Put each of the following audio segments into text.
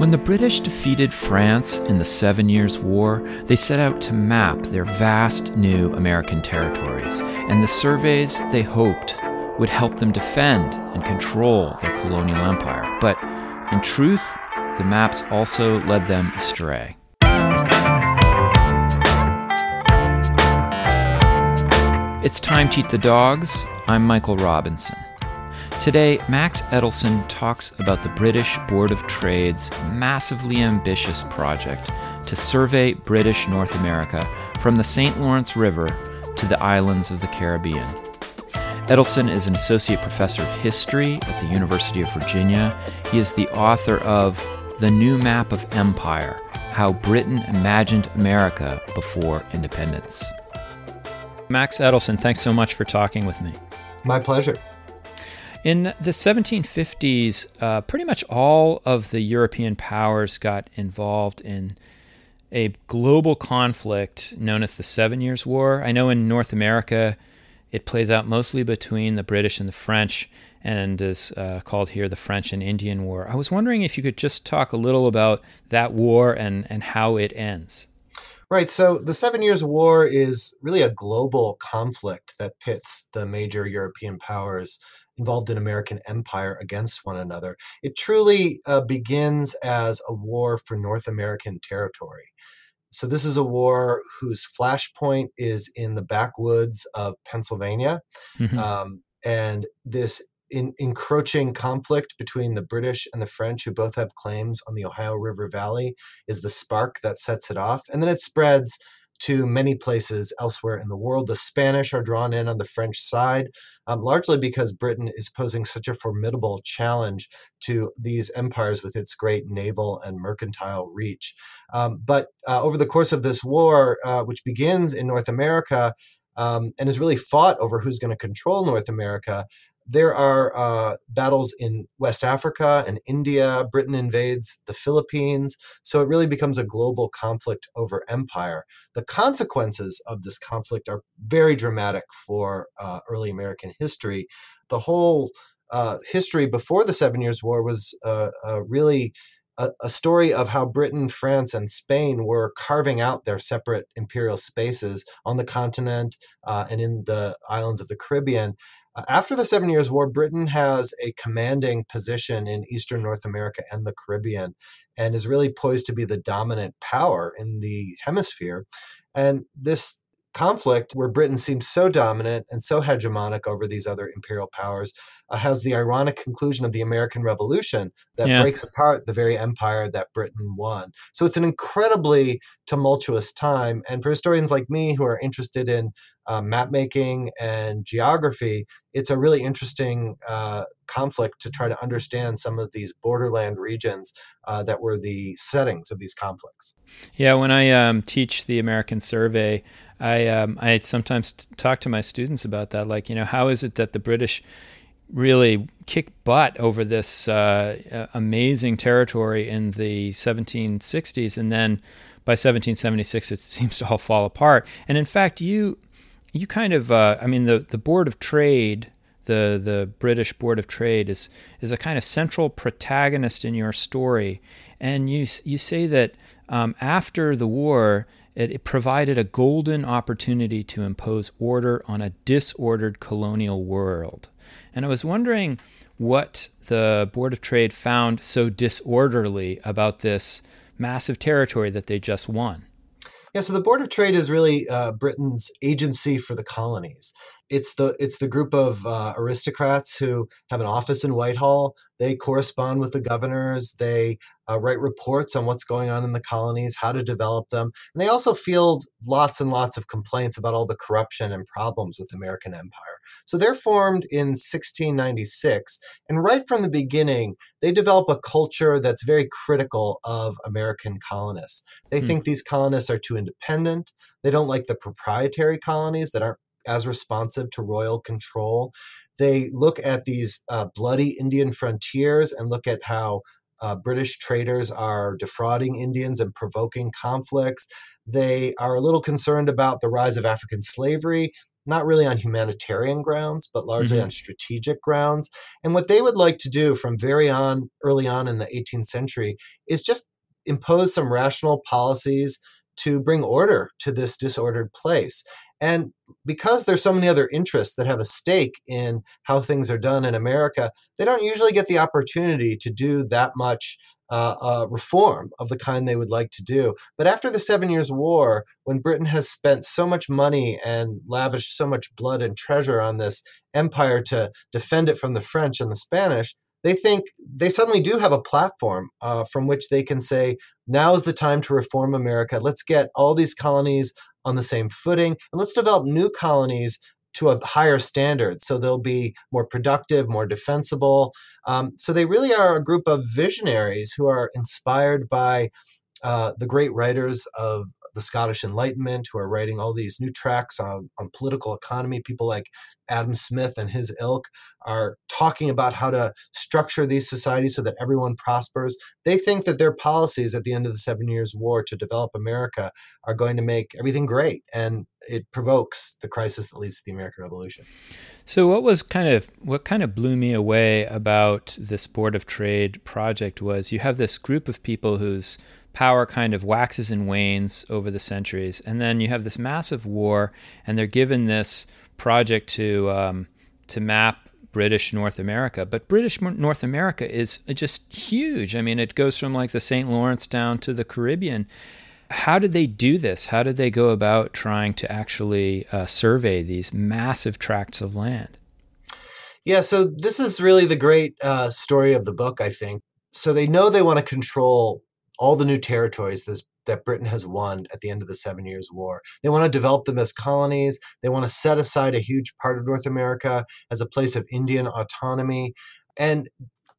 When the British defeated France in the Seven Years' War, they set out to map their vast new American territories, and the surveys they hoped would help them defend and control their colonial empire. But in truth, the maps also led them astray. It's time to eat the dogs. I'm Michael Robinson. Today, Max Edelson talks about the British Board of Trade's massively ambitious project to survey British North America from the St. Lawrence River to the islands of the Caribbean. Edelson is an associate professor of history at the University of Virginia. He is the author of The New Map of Empire How Britain Imagined America Before Independence. Max Edelson, thanks so much for talking with me. My pleasure. In the 1750s, uh, pretty much all of the European powers got involved in a global conflict known as the Seven Years' War. I know in North America, it plays out mostly between the British and the French and is uh, called here the French and Indian War. I was wondering if you could just talk a little about that war and, and how it ends. Right. So the Seven Years' War is really a global conflict that pits the major European powers involved in American empire against one another. It truly uh, begins as a war for North American territory. So, this is a war whose flashpoint is in the backwoods of Pennsylvania. Mm-hmm. Um, and this in, encroaching conflict between the British and the French, who both have claims on the Ohio River Valley, is the spark that sets it off. And then it spreads to many places elsewhere in the world. The Spanish are drawn in on the French side, um, largely because Britain is posing such a formidable challenge to these empires with its great naval and mercantile reach. Um, but uh, over the course of this war, uh, which begins in North America, um, and is really fought over who's going to control North America. There are uh, battles in West Africa and India. Britain invades the Philippines. So it really becomes a global conflict over empire. The consequences of this conflict are very dramatic for uh, early American history. The whole uh, history before the Seven Years' War was uh, uh, really a, a, story of how Britain, France, and Spain were carving out their separate imperial spaces on the continent uh, and in the islands of the Caribbean. Uh, after the Seven Years' War, Britain has a commanding position in Eastern North America and the Caribbean and is really poised to be the dominant power in the hemisphere. And this conflict, where Britain seems so dominant and so hegemonic over these other imperial powers, uh, has the ironic conclusion of the American Revolution that yeah. breaks apart the very empire that Britain won. So it's an incredibly tumultuous time. And for historians like me who are interested in uh, map making and geography, it's a really interesting uh, conflict to try to understand some of these borderland regions uh, that were the settings of these conflicts. Yeah, when I um, teach the American Survey, I um, I sometimes talk to my students about that. Like, you know, how is it that the British really kick butt over this uh, amazing territory in the 1760s, and then by 1776 it seems to all fall apart. And in fact, you you kind of uh, I mean the the Board of Trade. The, the British Board of Trade is is a kind of central protagonist in your story, and you you say that um, after the war, it, it provided a golden opportunity to impose order on a disordered colonial world. And I was wondering what the Board of Trade found so disorderly about this massive territory that they just won. Yeah, so the Board of Trade is really uh, Britain's agency for the colonies it's the it's the group of uh, aristocrats who have an office in Whitehall. They correspond with the governors. They uh, write reports on what's going on in the colonies, how to develop them, and they also field lots and lots of complaints about all the corruption and problems with the American empire. So they're formed in 1696, and right from the beginning, they develop a culture that's very critical of American colonists. They hmm. think these colonists are too independent. They don't like the proprietary colonies that aren't as responsive to royal control. They look at these uh, bloody Indian frontiers and look at how uh, British traders are defrauding Indians and provoking conflicts. They are a little concerned about the rise of African slavery not really on humanitarian grounds, but largely Mhm. on strategic grounds. And what they would like to do from very on early on in the 18th century is just impose some rational policies to bring order to this disordered place. And because there's so many other interests that have a stake in how things are done in America, they don't usually get the opportunity to do that much uh, uh, reform of the kind they would like to do. But after the Seven Years' War, when Britain has spent so much money and lavished so much blood and treasure on this empire to defend it from the French and the Spanish, they think they suddenly do have a platform uh, from which they can say, now is the time to reform America. Let's get all these colonies on the same footing and let's develop new colonies to a higher standard so they'll be more productive, more defensible. Um, so they really are a group of visionaries who are inspired by uh, the great writers of the Scottish Enlightenment who are writing all these new tracks on, on political economy. People like Adam Smith and his ilk are talking about how to structure these societies so that everyone prospers. They think that their policies at the end of the Seven Years' War to develop America are going to make everything great. And it provokes the crisis that leads to the American Revolution. So what was kind of what kind of blew me away about this Board of Trade project was you have this group of people whose power kind of waxes and wanes over the centuries, and then you have this massive war, and they're given this project to um, to map British North America. But British North America is just huge. I mean, it goes from like the St. Lawrence down to the Caribbean. How did they do this? How did they go about trying to actually uh, survey these massive tracts of land? Yeah, so this is really the great uh, story of the book, I think. So they know they want to control all the new territories this, that Britain has won at the end of the Seven Years' War. They want to develop them as colonies. They want to set aside a huge part of North America as a place of Indian autonomy. And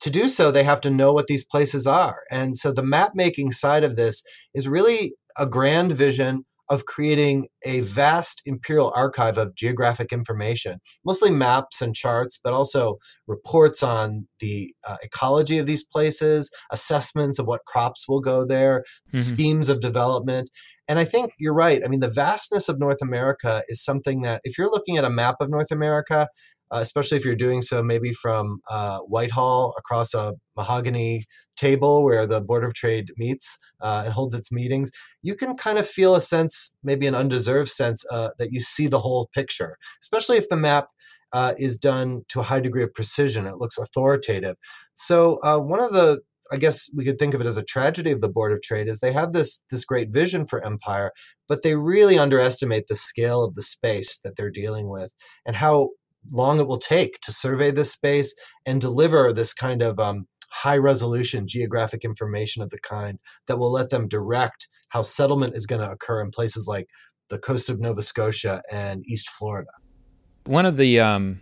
to do so, they have to know what these places are. And so the map making side of this is really a grand vision of creating a vast imperial archive of geographic information, mostly maps and charts, but also reports on the uh, ecology of these places, assessments of what crops will go there, mm-hmm. schemes of development. And I think you're right. I mean, the vastness of North America is something that, if you're looking at a map of North America, uh, especially if you're doing so maybe from uh, Whitehall across a mahogany table where the Board of Trade meets uh, and holds its meetings, you can kind of feel a sense, maybe an undeserved sense, uh, that you see the whole picture, especially if the map uh, is done to a high degree of precision. It looks authoritative. So, uh, one of the I guess we could think of it as a tragedy of the Board of Trade is they have this this great vision for empire, but they really underestimate the scale of the space that they're dealing with and how long it will take to survey this space and deliver this kind of um, high resolution geographic information of the kind that will let them direct how settlement is going to occur in places like the coast of Nova Scotia and East Florida. One of the um,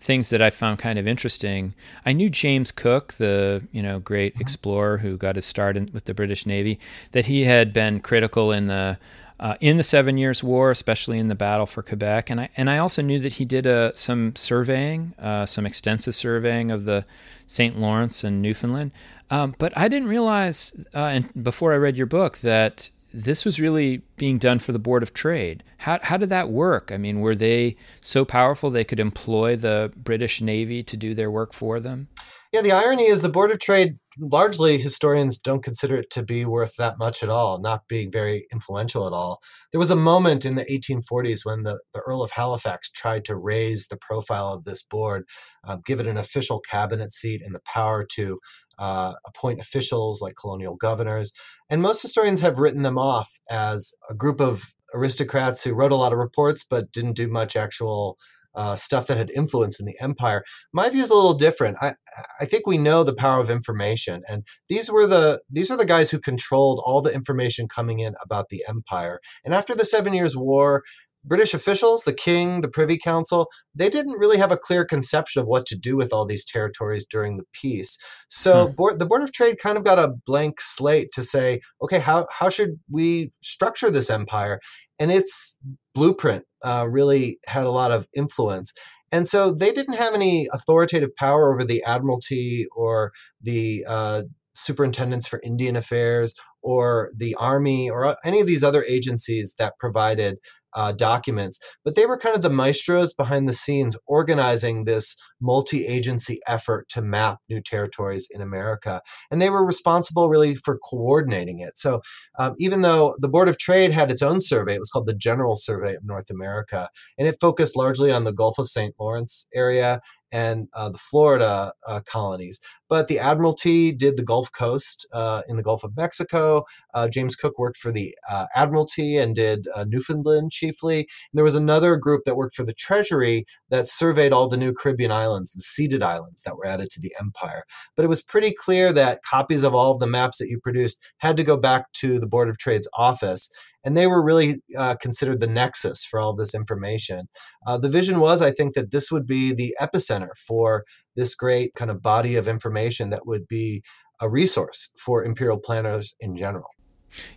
things that I found kind of interesting, I knew James Cook, the you know great mm-hmm. explorer who got his start in, with the British Navy, that he had been critical in the uh, in the Seven Years' War, especially in the battle for Quebec. And I and I also knew that he did uh, some surveying, uh, some extensive surveying of the St. Lawrence and Newfoundland. Um, but I didn't realize, uh, and before I read your book, that this was really being done for the Board of Trade. How how did that work? I mean, were they so powerful they could employ the British Navy to do their work for them? Yeah, the irony is the Board of Trade largely historians don't consider it to be worth that much at all, not being very influential at all. There was a moment in the 1840s when the, the Earl of Halifax tried to raise the profile of this board, uh, give it an official cabinet seat and the power to uh, appoint officials like colonial governors. And most historians have written them off as a group of aristocrats who wrote a lot of reports but didn't do much actual uh, stuff that had influence in the empire. My view is a little different. I, I think we know the power of information, and these were the these are the guys who controlled all the information coming in about the empire. And after the Seven Years' War, British officials, the king, the Privy Council, they didn't really have a clear conception of what to do with all these territories during the peace. So hmm. board, the Board of Trade kind of got a blank slate to say, okay, how, how should we structure this empire? And its blueprint uh, really had a lot of influence. And so they didn't have any authoritative power over the Admiralty or the uh, superintendents for Indian affairs or the Army or uh, any of these other agencies that provided uh, documents, but they were kind of the maestros behind the scenes organizing this multi agency effort to map new territories in America. And they were responsible really for coordinating it. So um, even though the Board of Trade had its own survey, it was called the General Survey of North America, and it focused largely on the Gulf of St. Lawrence area and uh, the Florida uh, colonies. But the Admiralty did the Gulf Coast uh, in the Gulf of Mexico. Uh, James Cook worked for the uh, Admiralty and did uh, Newfoundland chiefly. And there was another group that worked for the Treasury that surveyed all the new Caribbean islands, the ceded islands that were added to the empire. But it was pretty clear that copies of all of the maps that you produced had to go back to the Board of Trade's office and they were really uh, considered the nexus for all this information. Uh, the vision was, I think, that this would be the epicenter for this great kind of body of information that would be a resource for imperial planners in general.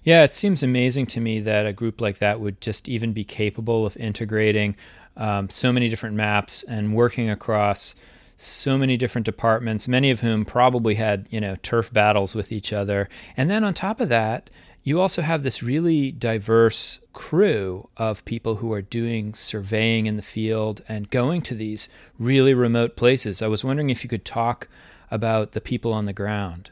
Yeah, it seems amazing to me that a group like that would just even be capable of integrating um, so many different maps and working across so many different departments, many of whom probably had, you know, turf battles with each other. And then on top of that, you also have this really diverse crew of people who are doing surveying in the field and going to these really remote places. I was wondering if you could talk about the people on the ground.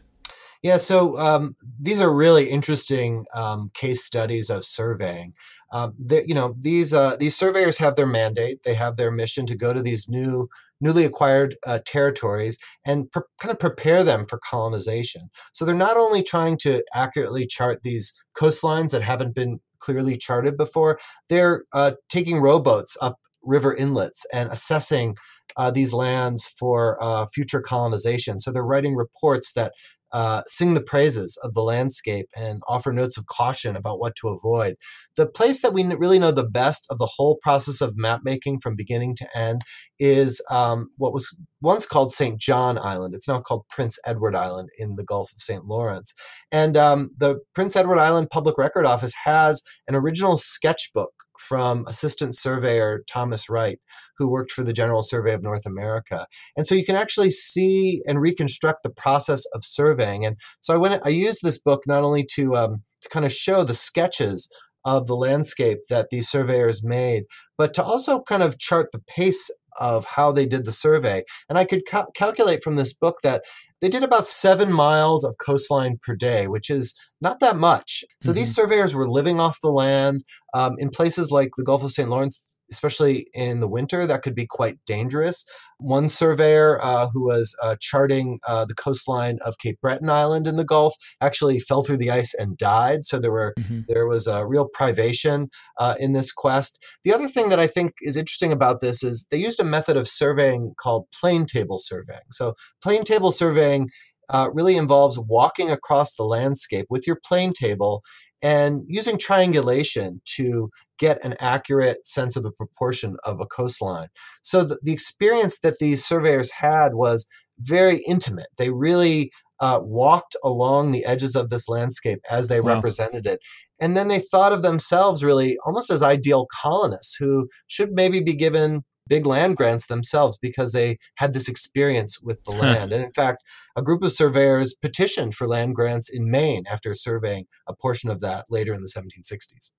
Yeah, so um, these are really interesting um, case studies of surveying. Um, you know, these uh, these surveyors have their mandate. They have their mission to go to these new, newly acquired uh, territories and pre- kind of prepare them for colonization. So they're not only trying to accurately chart these coastlines that haven't been clearly charted before. They're uh, taking rowboats up river inlets and assessing uh, these lands for uh, future colonization. So they're writing reports that uh, sing the praises of the landscape and offer notes of caution about what to avoid. The place that we really know the best of the whole process of map making from beginning to end is um, what was once called St. John Island. It's now called Prince Edward Island in the Gulf of St. Lawrence. And um, the Prince Edward Island Public Record Office has an original sketchbook from Assistant Surveyor Thomas Wright, who worked for the General Survey of North America. And so you can actually see and reconstruct the process of surveying. And so I went, I used this book not only to um, to kind of show the sketches of the landscape that these surveyors made, but to also kind of chart the pace of how they did the survey. And I could cal- calculate from this book that they did about seven miles of coastline per day, which is not that much. So mm-hmm. these surveyors were living off the land um, in places like the Gulf of St. Lawrence especially in the winter, that could be quite dangerous. One surveyor uh, who was uh, charting uh, the coastline of Cape Breton Island in the Gulf actually fell through the ice and died. So there were mm-hmm. there was a real privation uh, in this quest. The other thing that I think is interesting about this is they used a method of surveying called plane table surveying. So plane table surveying uh, really involves walking across the landscape with your plane table and using triangulation to get an accurate sense of the proportion of a coastline. So the, the experience that these surveyors had was very intimate. They really uh, walked along the edges of this landscape as they wow. represented it. And then they thought of themselves really almost as ideal colonists who should maybe be given big land grants themselves because they had this experience with the land. And in fact, a group of surveyors petitioned for land grants in Maine after surveying a portion of that later in the 1760s.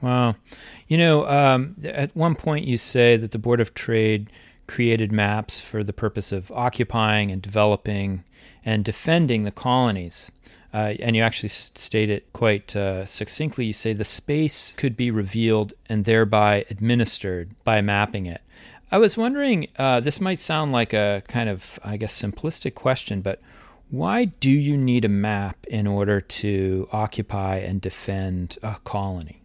Wow. You know, um, at one point you say that the Board of Trade created maps for the purpose of occupying and developing and defending the colonies. Uh, and you actually state it quite uh, succinctly. You say the space could be revealed and thereby administered by mapping it. I was wondering, uh, this might sound like a kind of, I guess, simplistic question, but why do you need a map in order to occupy and defend a colony?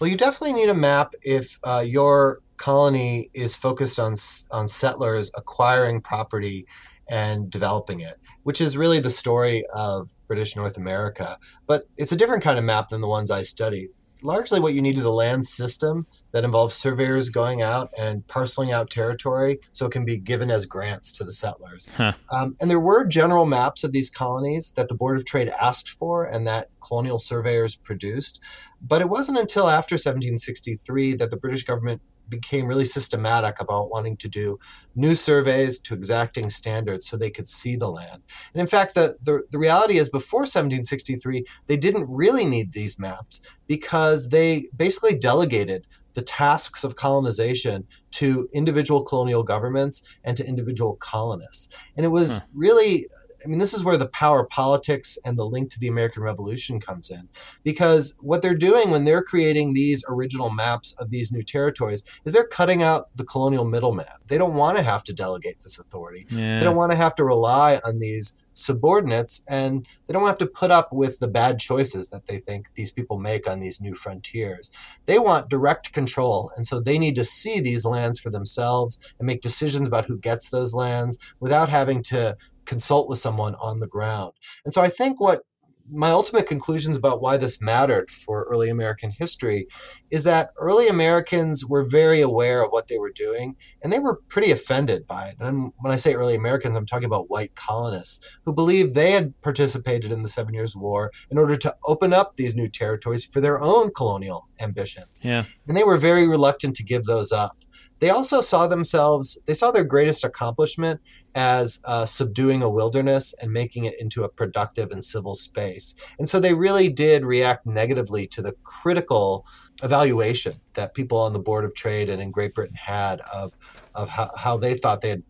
Well, you definitely need a map if uh, your colony is focused on on settlers acquiring property and developing it, which is really the story of British North America. But it's a different kind of map than the ones I study largely what you need is a land system that involves surveyors going out and parceling out territory so it can be given as grants to the settlers. Huh. Um, and there were general maps of these colonies that the Board of Trade asked for and that colonial surveyors produced. But it wasn't until after 1763 that the British government became really systematic about wanting to do new surveys to exacting standards so they could see the land. And in fact, the, the, the reality is before 1763, they didn't really need these maps because they basically delegated the tasks of colonization to individual colonial governments and to individual colonists. And it was huh. really, I mean, this is where the power politics and the link to the American Revolution comes in. Because what they're doing when they're creating these original maps of these new territories is they're cutting out the colonial middleman. They don't want to have to delegate this authority, yeah. they don't want to have to rely on these subordinates and they don't have to put up with the bad choices that they think these people make on these new frontiers. They want direct control, and so they need to see these lands for themselves and make decisions about who gets those lands without having to consult with someone on the ground. And so I think what my ultimate conclusions about why this mattered for early American history is that early Americans were very aware of what they were doing and they were pretty offended by it. And when I say early Americans, I'm talking about white colonists who believed they had participated in the Seven Years' War in order to open up these new territories for their own colonial ambitions. Yeah. And they were very reluctant to give those up they also saw themselves, they saw their greatest accomplishment as uh, subduing a wilderness and making it into a productive and civil space. And so they really did react negatively to the critical evaluation that people on the Board of Trade and in Great Britain had of, of how, how they thought they had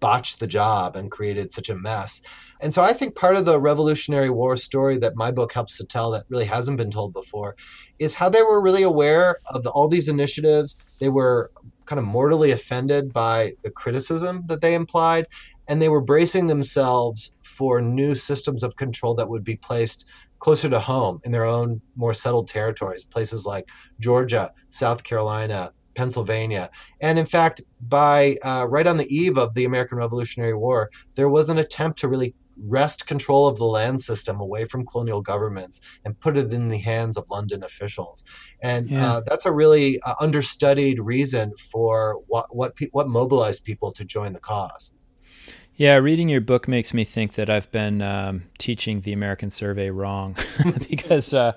botched the job and created such a mess. And so I think part of the Revolutionary War story that my book helps to tell that really hasn't been told before is how they were really aware of the, all these initiatives. They were kind of mortally offended by the criticism that they implied, and they were bracing themselves for new systems of control that would be placed closer to home in their own more settled territories, places like Georgia, South Carolina, Pennsylvania. And in fact, by uh, right on the eve of the American Revolutionary War, there was an attempt to really wrest control of the land system away from colonial governments and put it in the hands of London officials. And yeah. uh, that's a really uh, understudied reason for what what pe- what mobilized people to join the cause. Yeah, reading your book makes me think that I've been um, teaching the American Survey wrong because uh,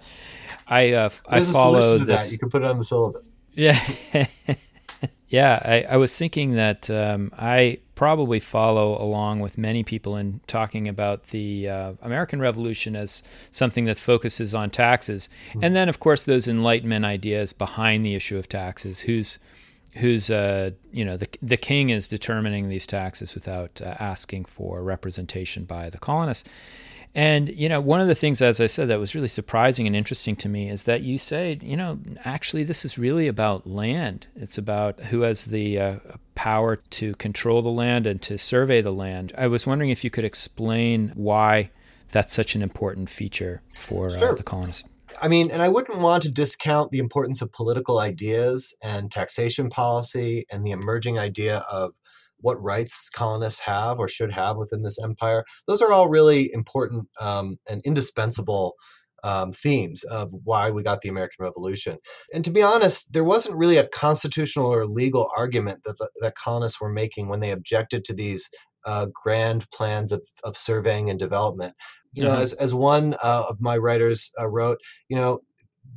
I uh, I follow this. That. You can put it on the syllabus. Yeah. yeah, I, I, was thinking that um, I probably follow along with many people in talking about the uh, American Revolution as something that focuses on taxes, mm-hmm. and then of course those Enlightenment ideas behind the issue of taxes. Who's who's uh, you know the the king is determining these taxes without uh, asking for representation by the colonists. And, you know, one of the things, as I said, that was really surprising and interesting to me is that you say, you know, actually, this is really about land. It's about who has the uh, power to control the land and to survey the land. I was wondering if you could explain why that's such an important feature for uh, sure. uh, the colonists. I mean, and I wouldn't want to discount the importance of political ideas and taxation policy and the emerging idea of what rights colonists have or should have within this empire. Those are all really important um, and indispensable um, themes of why we got the American Revolution. And to be honest, there wasn't really a constitutional or legal argument that the, that colonists were making when they objected to these uh, grand plans of, of surveying and development. You know, mm-hmm. as, as one uh, of my writers uh, wrote, you know,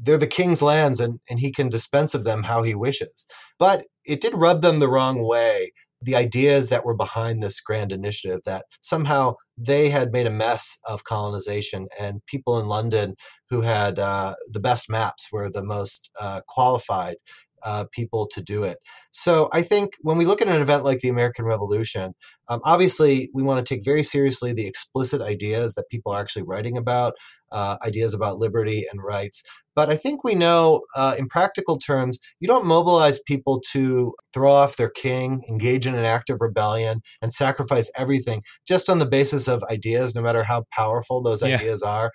they're the king's lands and, and he can dispense of them how he wishes. But it did rub them the wrong way the ideas that were behind this grand initiative that somehow they had made a mess of colonization and people in london who had uh, the best maps were the most uh, qualified uh, people to do it. So I think when we look at an event like the American Revolution, um, obviously we want to take very seriously the explicit ideas that people are actually writing about, uh, ideas about liberty and rights. But I think we know, uh, in practical terms, you don't mobilize people to throw off their king, engage in an act of rebellion, and sacrifice everything just on the basis of ideas, no matter how powerful those yeah. ideas are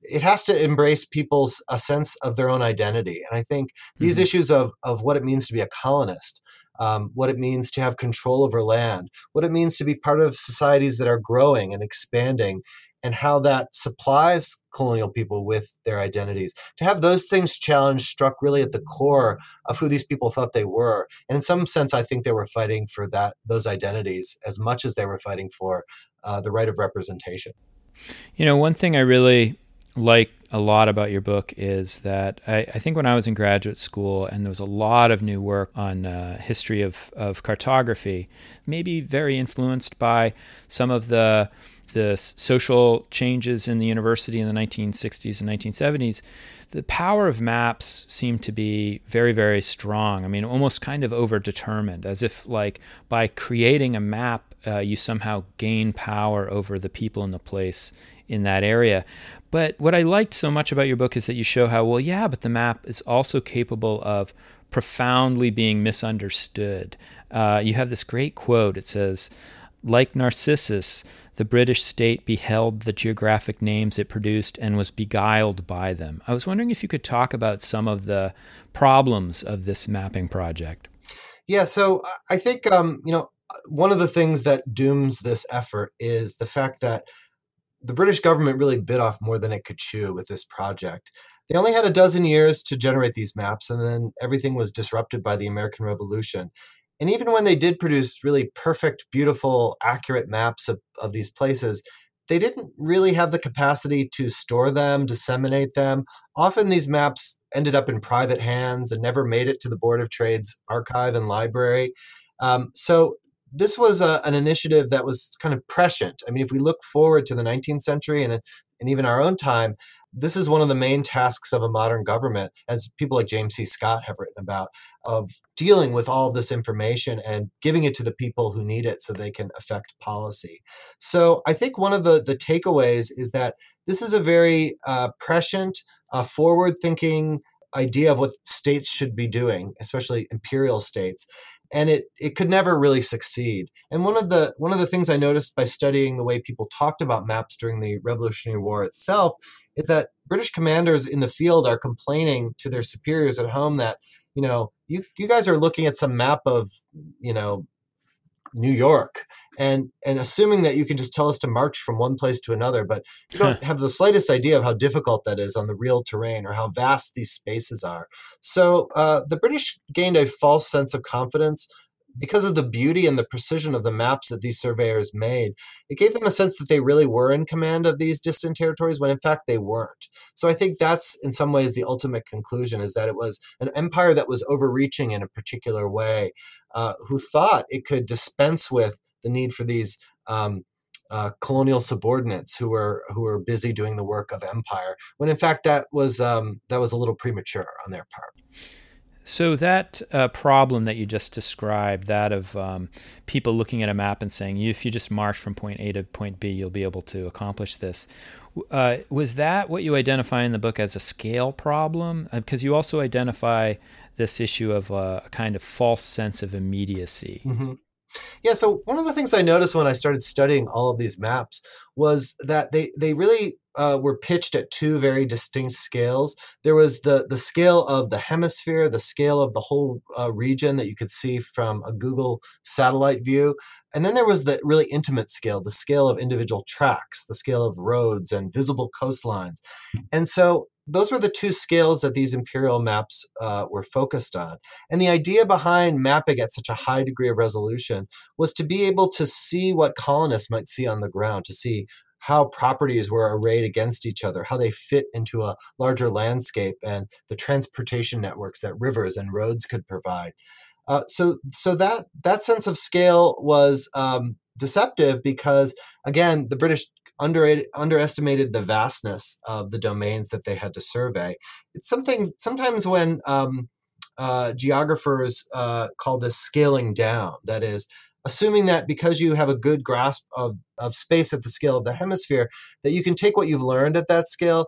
it has to embrace people's a sense of their own identity. And I think these mm-hmm. issues of, of what it means to be a colonist, um, what it means to have control over land, what it means to be part of societies that are growing and expanding, and how that supplies colonial people with their identities. To have those things challenged struck really at the core of who these people thought they were. And in some sense, I think they were fighting for that those identities as much as they were fighting for uh, the right of representation. You know, one thing I really like a lot about your book is that I, I, think when I was in graduate school and there was a lot of new work on uh, history of, of cartography, maybe very influenced by some of the the social changes in the university in the 1960s and 1970s, the power of maps seemed to be very, very strong. I mean, almost kind of overdetermined, as if like by creating a map, uh, you somehow gain power over the people in the place in that area. But what I liked so much about your book is that you show how, well, yeah, but the map is also capable of profoundly being misunderstood. Uh, you have this great quote. It says, like Narcissus, the British state beheld the geographic names it produced and was beguiled by them. I was wondering if you could talk about some of the problems of this mapping project. Yeah, so I think um, you know one of the things that dooms this effort is the fact that the British government really bit off more than it could chew with this project. They only had a dozen years to generate these maps, and then everything was disrupted by the American Revolution. And even when they did produce really perfect, beautiful, accurate maps of, of these places, they didn't really have the capacity to store them, disseminate them. Often these maps ended up in private hands and never made it to the Board of Trade's archive and library. Um, so this was a, an initiative that was kind of prescient. I mean, if we look forward to the 19th century and, and even our own time, this is one of the main tasks of a modern government, as people like James C. Scott have written about, of dealing with all this information and giving it to the people who need it so they can affect policy. So I think one of the, the takeaways is that this is a very uh, prescient, uh, forward thinking idea of what states should be doing, especially imperial states and it it could never really succeed. And one of the one of the things I noticed by studying the way people talked about maps during the Revolutionary War itself is that British commanders in the field are complaining to their superiors at home that you know you you guys are looking at some map of you know New York and and assuming that you can just tell us to march from one place to another, but you don't have the slightest idea of how difficult that is on the real terrain or how vast these spaces are. So uh, the British gained a false sense of confidence because of the beauty and the precision of the maps that these surveyors made, it gave them a sense that they really were in command of these distant territories when in fact they weren't. So I think that's in some ways the ultimate conclusion is that it was an empire that was overreaching in a particular way, uh, who thought it could dispense with the need for these. Um, uh, colonial subordinates who were who were busy doing the work of empire, when in fact that was um, that was a little premature on their part. So that uh, problem that you just described, that of um, people looking at a map and saying, if you just march from point A to point B, you'll be able to accomplish this. Uh, was that what you identify in the book as a scale problem? Because uh, you also identify this issue of uh, a kind of false sense of immediacy. Mm-hmm. Yeah, so one of the things I noticed when I started studying all of these maps was that they they really uh, were pitched at two very distinct scales. There was the the scale of the hemisphere, the scale of the whole uh, region that you could see from a Google satellite view, and then there was the really intimate scale, the scale of individual tracks, the scale of roads and visible coastlines. And so those were the two scales that these imperial maps uh, were focused on. And the idea behind mapping at such a high degree of resolution was to be able to see what colonists might see on the ground, to see how properties were arrayed against each other, how they fit into a larger landscape, and the transportation networks that rivers and roads could provide. Uh, so, so that that sense of scale was um, deceptive because, again, the British under, underestimated the vastness of the domains that they had to survey. It's something sometimes when um, uh, geographers uh, call this scaling down. That is, assuming that because you have a good grasp of, of space at the scale of the hemisphere, that you can take what you've learned at that scale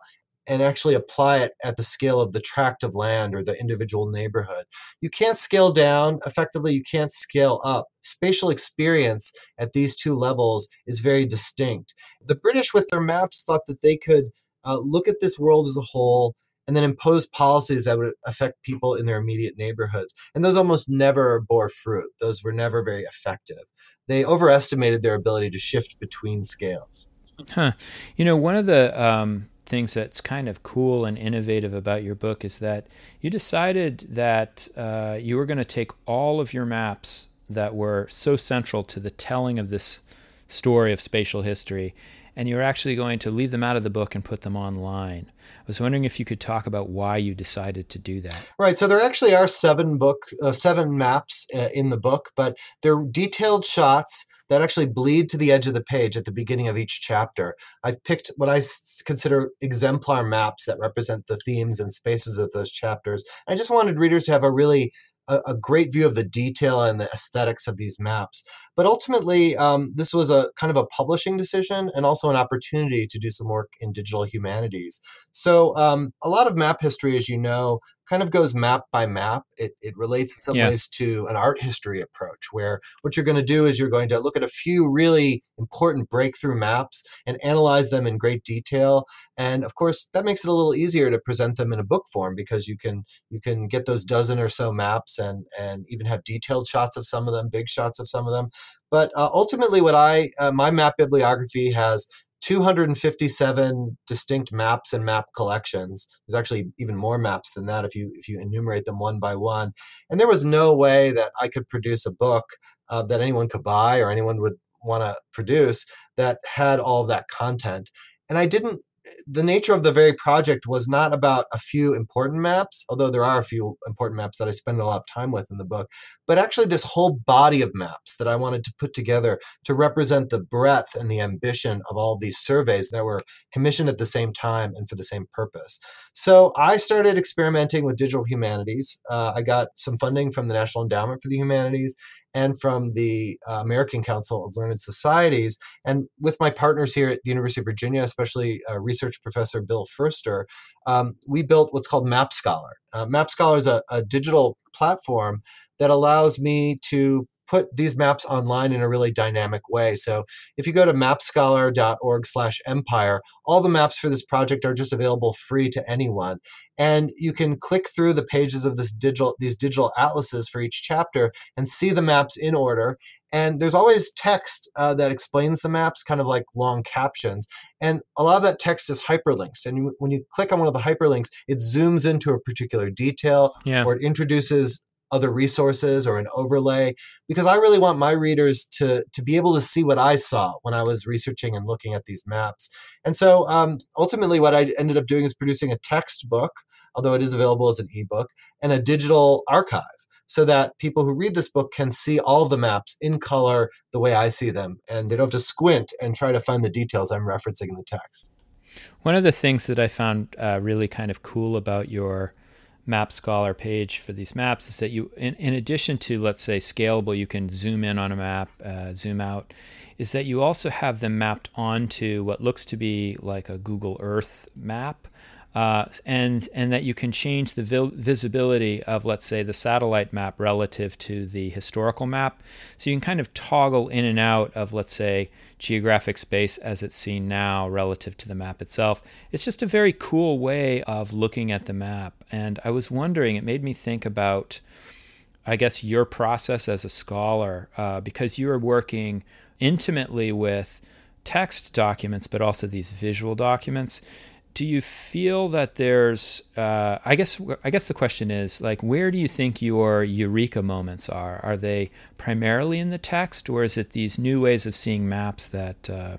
and actually apply it at the scale of the tract of land or the individual neighborhood. You can't scale down effectively, you can't scale up. Spatial experience at these two levels is very distinct. The British, with their maps, thought that they could uh, look at this world as a whole and then impose policies that would affect people in their immediate neighborhoods. And those almost never bore fruit. Those were never very effective. They overestimated their ability to shift between scales. Huh. You know, one of the um, things that's kind of cool and innovative about your book is that you decided that uh, you were going to take all of your maps that were so central to the telling of this story of spatial history and you're actually going to leave them out of the book and put them online. I was wondering if you could talk about why you decided to do that. Right. So there actually are seven book, uh, seven maps uh, in the book, but they're detailed shots that actually bleed to the edge of the page at the beginning of each chapter. I've picked what I consider exemplar maps that represent the themes and spaces of those chapters. I just wanted readers to have a really a, great view of the detail and the aesthetics of these maps. But ultimately, um, this was a kind of a publishing decision and also an opportunity to do some work in digital humanities. So um, a lot of map history, as you know, kind of goes map by map. It, it relates in some yeah. ways to an art history approach, where what you're going to do is you're going to look at a few really important breakthrough maps and analyze them in great detail. And of course, that makes it a little easier to present them in a book form because you can you can get those dozen or so maps and and even have detailed shots of some of them, big shots of some of them. But uh, ultimately, what I uh, my map bibliography has 257 distinct maps and map collections. There's actually even more maps than that if you if you enumerate them one by one. And there was no way that I could produce a book uh, that anyone could buy or anyone would want to produce that had all of that content. And I didn't the nature of the very project was not about a few important maps, although there are a few important maps that I spend a lot of time with in the book, but actually this whole body of maps that I wanted to put together to represent the breadth and the ambition of all these surveys that were commissioned at the same time and for the same purpose. So I started experimenting with digital humanities. Uh, I got some funding from the National Endowment for the Humanities and from the uh, American Council of Learned Societies. And with my partners here at the University of Virginia, especially uh, research professor Bill Ferster, um, we built what's called Map Scholar. Uh, Map Scholar is a, a digital platform that allows me to put these maps online in a really dynamic way. So if you go to mapscholar.org slash empire, all the maps for this project are just available free to anyone. And you can click through the pages of this digital these digital atlases for each chapter and see the maps in order. And there's always text uh, that explains the maps, kind of like long captions. And a lot of that text is hyperlinks. And when you click on one of the hyperlinks, it zooms into a particular detail yeah. or it introduces other resources or an overlay because I really want my readers to to be able to see what I saw when I was researching and looking at these maps. And so um, ultimately, what I ended up doing is producing a textbook, although it is available as an ebook, and a digital archive. So that people who read this book can see all the maps in color the way I see them, and they don't have to squint and try to find the details I'm referencing in the text. One of the things that I found uh, really kind of cool about your map scholar page for these maps is that you in, in addition to let's say scalable you can zoom in on a map uh, zoom out is that you also have them mapped onto what looks to be like a google earth map uh, and and that you can change the vil- visibility of let's say the satellite map relative to the historical map. So you can kind of toggle in and out of let's say geographic space as it's seen now relative to the map itself. It's just a very cool way of looking at the map. And i was wondering it made me think about i guess your process as a scholar uh, because you are working intimately with text documents but also these visual documents do you feel that there's uh, i guess i guess the question is like where do you think your eureka moments are? Are they primarily in the text or is it these new ways of seeing maps that uh,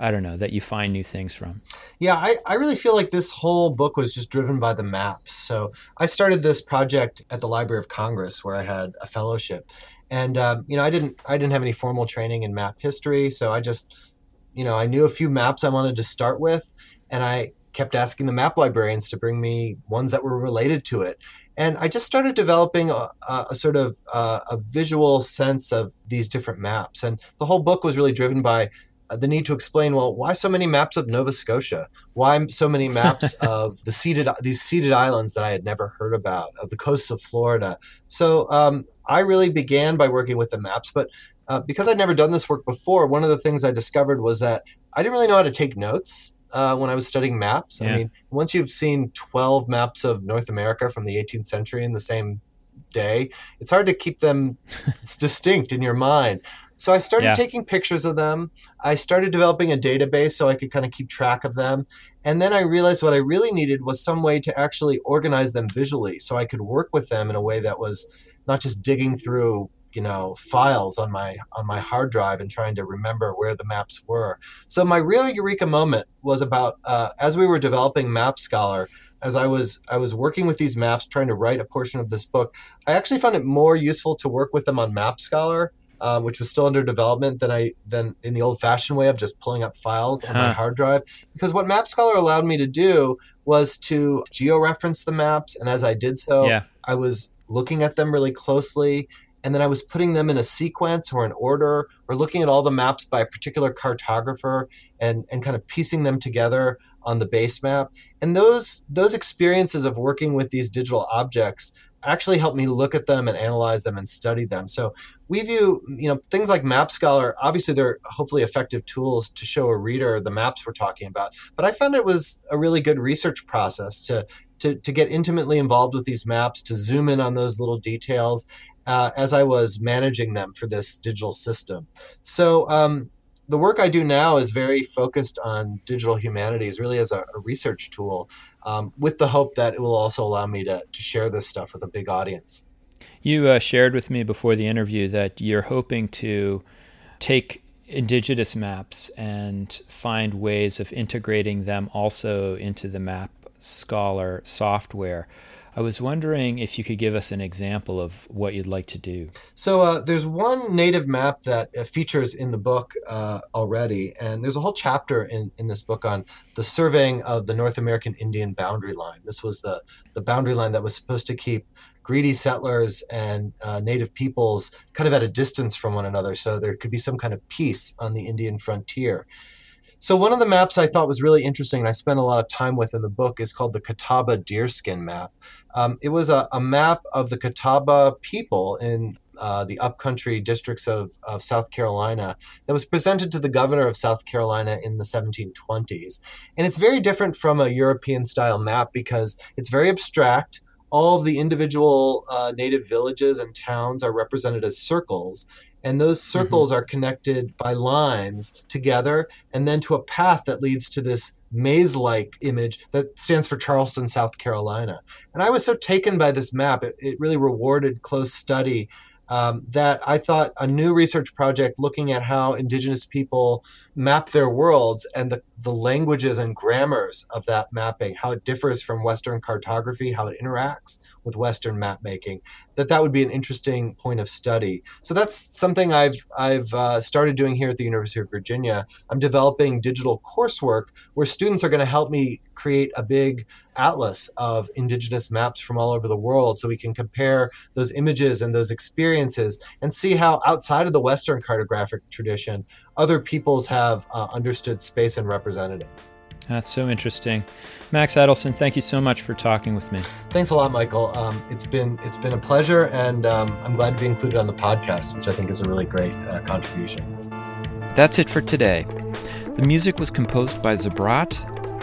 i don't know that you find new things from? Yeah I, I really feel like this whole book was just driven by the maps. So i started this project at the library of congress where i had a fellowship. And um, you know i didn't i didn't have any formal training in map history. So i just you know i knew a few maps i wanted to start with and I kept asking the map librarians to bring me ones that were related to it. And I just started developing a, a sort of uh, a visual sense of these different maps. And the whole book was really driven by uh, the need to explain well why so many maps of Nova Scotia why so many maps of the ceded these ceded islands that I had never heard about of the coasts of Florida so um, I really began by working with the maps but uh, because I'd never done this work before one of the things I discovered was that I didn't really know how to take notes uh, when I was studying maps. Yeah. I mean, once you've seen 12 maps of North America from the 18th century in the same day, it's hard to keep them distinct in your mind. So I started yeah. taking pictures of them. I started developing a database so I could kind of keep track of them. And then I realized what I really needed was some way to actually organize them visually so I could work with them in a way that was not just digging through you know files on my on my hard drive and trying to remember where the maps were. So my real eureka moment was about uh, as we were developing Map Scholar. As I was I was working with these maps, trying to write a portion of this book, I actually found it more useful to work with them on Map Scholar um, which was still under development than I than in the old fashioned way of just pulling up files on my hard drive. Because what Map Scholar allowed me to do was to georeference the maps, and as I did so, yeah. I was looking at them really closely. And then I was putting them in a sequence or an order, or looking at all the maps by a particular cartographer and, and kind of piecing them together on the base map. And those those experiences of working with these digital objects actually helped me look at them and analyze them and study them. So we view, you know, things like Map Scholar, obviously they're hopefully effective tools to show a reader the maps we're talking about. But I found it was a really good research process to to, to get intimately involved with these maps, to zoom in on those little details uh, as I was managing them for this digital system. So um, the work I do now is very focused on digital humanities, really as a, a research tool, um, with the hope that it will also allow me to, to share this stuff with a big audience. You uh, shared with me before the interview that you're hoping to take indigenous maps and find ways of integrating them also into the Map Scholar software. I was wondering if you could give us an example of what you'd like to do. So, uh, there's one native map that uh, features in the book uh, already, and there's a whole chapter in, in this book on the surveying of the North American Indian boundary line. This was the, the boundary line that was supposed to keep greedy settlers and uh, native peoples kind of at a distance from one another so there could be some kind of peace on the Indian frontier. So one of the maps I thought was really interesting, and I spent a lot of time with in the book, is called the Catawba Deerskin Map. Um, it was a, a, map of the Catawba people in uh, the upcountry districts of, of South Carolina that was presented to the governor of South Carolina in the 1720s. And it's very different from a European style map because it's very abstract. All of the individual uh, native villages and towns are represented as circles, and those mm-hmm. circles mm-hmm. are connected by lines together and then to a path that leads to this maze like image that stands for Charleston, South Carolina. And I was so taken by this map, it, it really rewarded close study um, that I thought a new research project looking at how Indigenous people map their worlds and the, the languages and grammars of that mapping, how it differs from Western cartography, how it interacts with Western map making, that that would be an interesting point of study. So that's something I've, I've uh, started doing here at the University of Virginia. I'm developing digital coursework where students are going to help me create a big atlas of indigenous maps from all over the world so we can compare those images and those experiences and see how outside of the Western cartographic tradition, other peoples have uh, understood space and represented it. That's so interesting, Max Edelson. Thank you so much for talking with me. Thanks a lot, Michael. Um, it's been it's been a pleasure, and um, I'm glad to be included on the podcast, which I think is a really great uh, contribution. That's it for today. The music was composed by Zabrat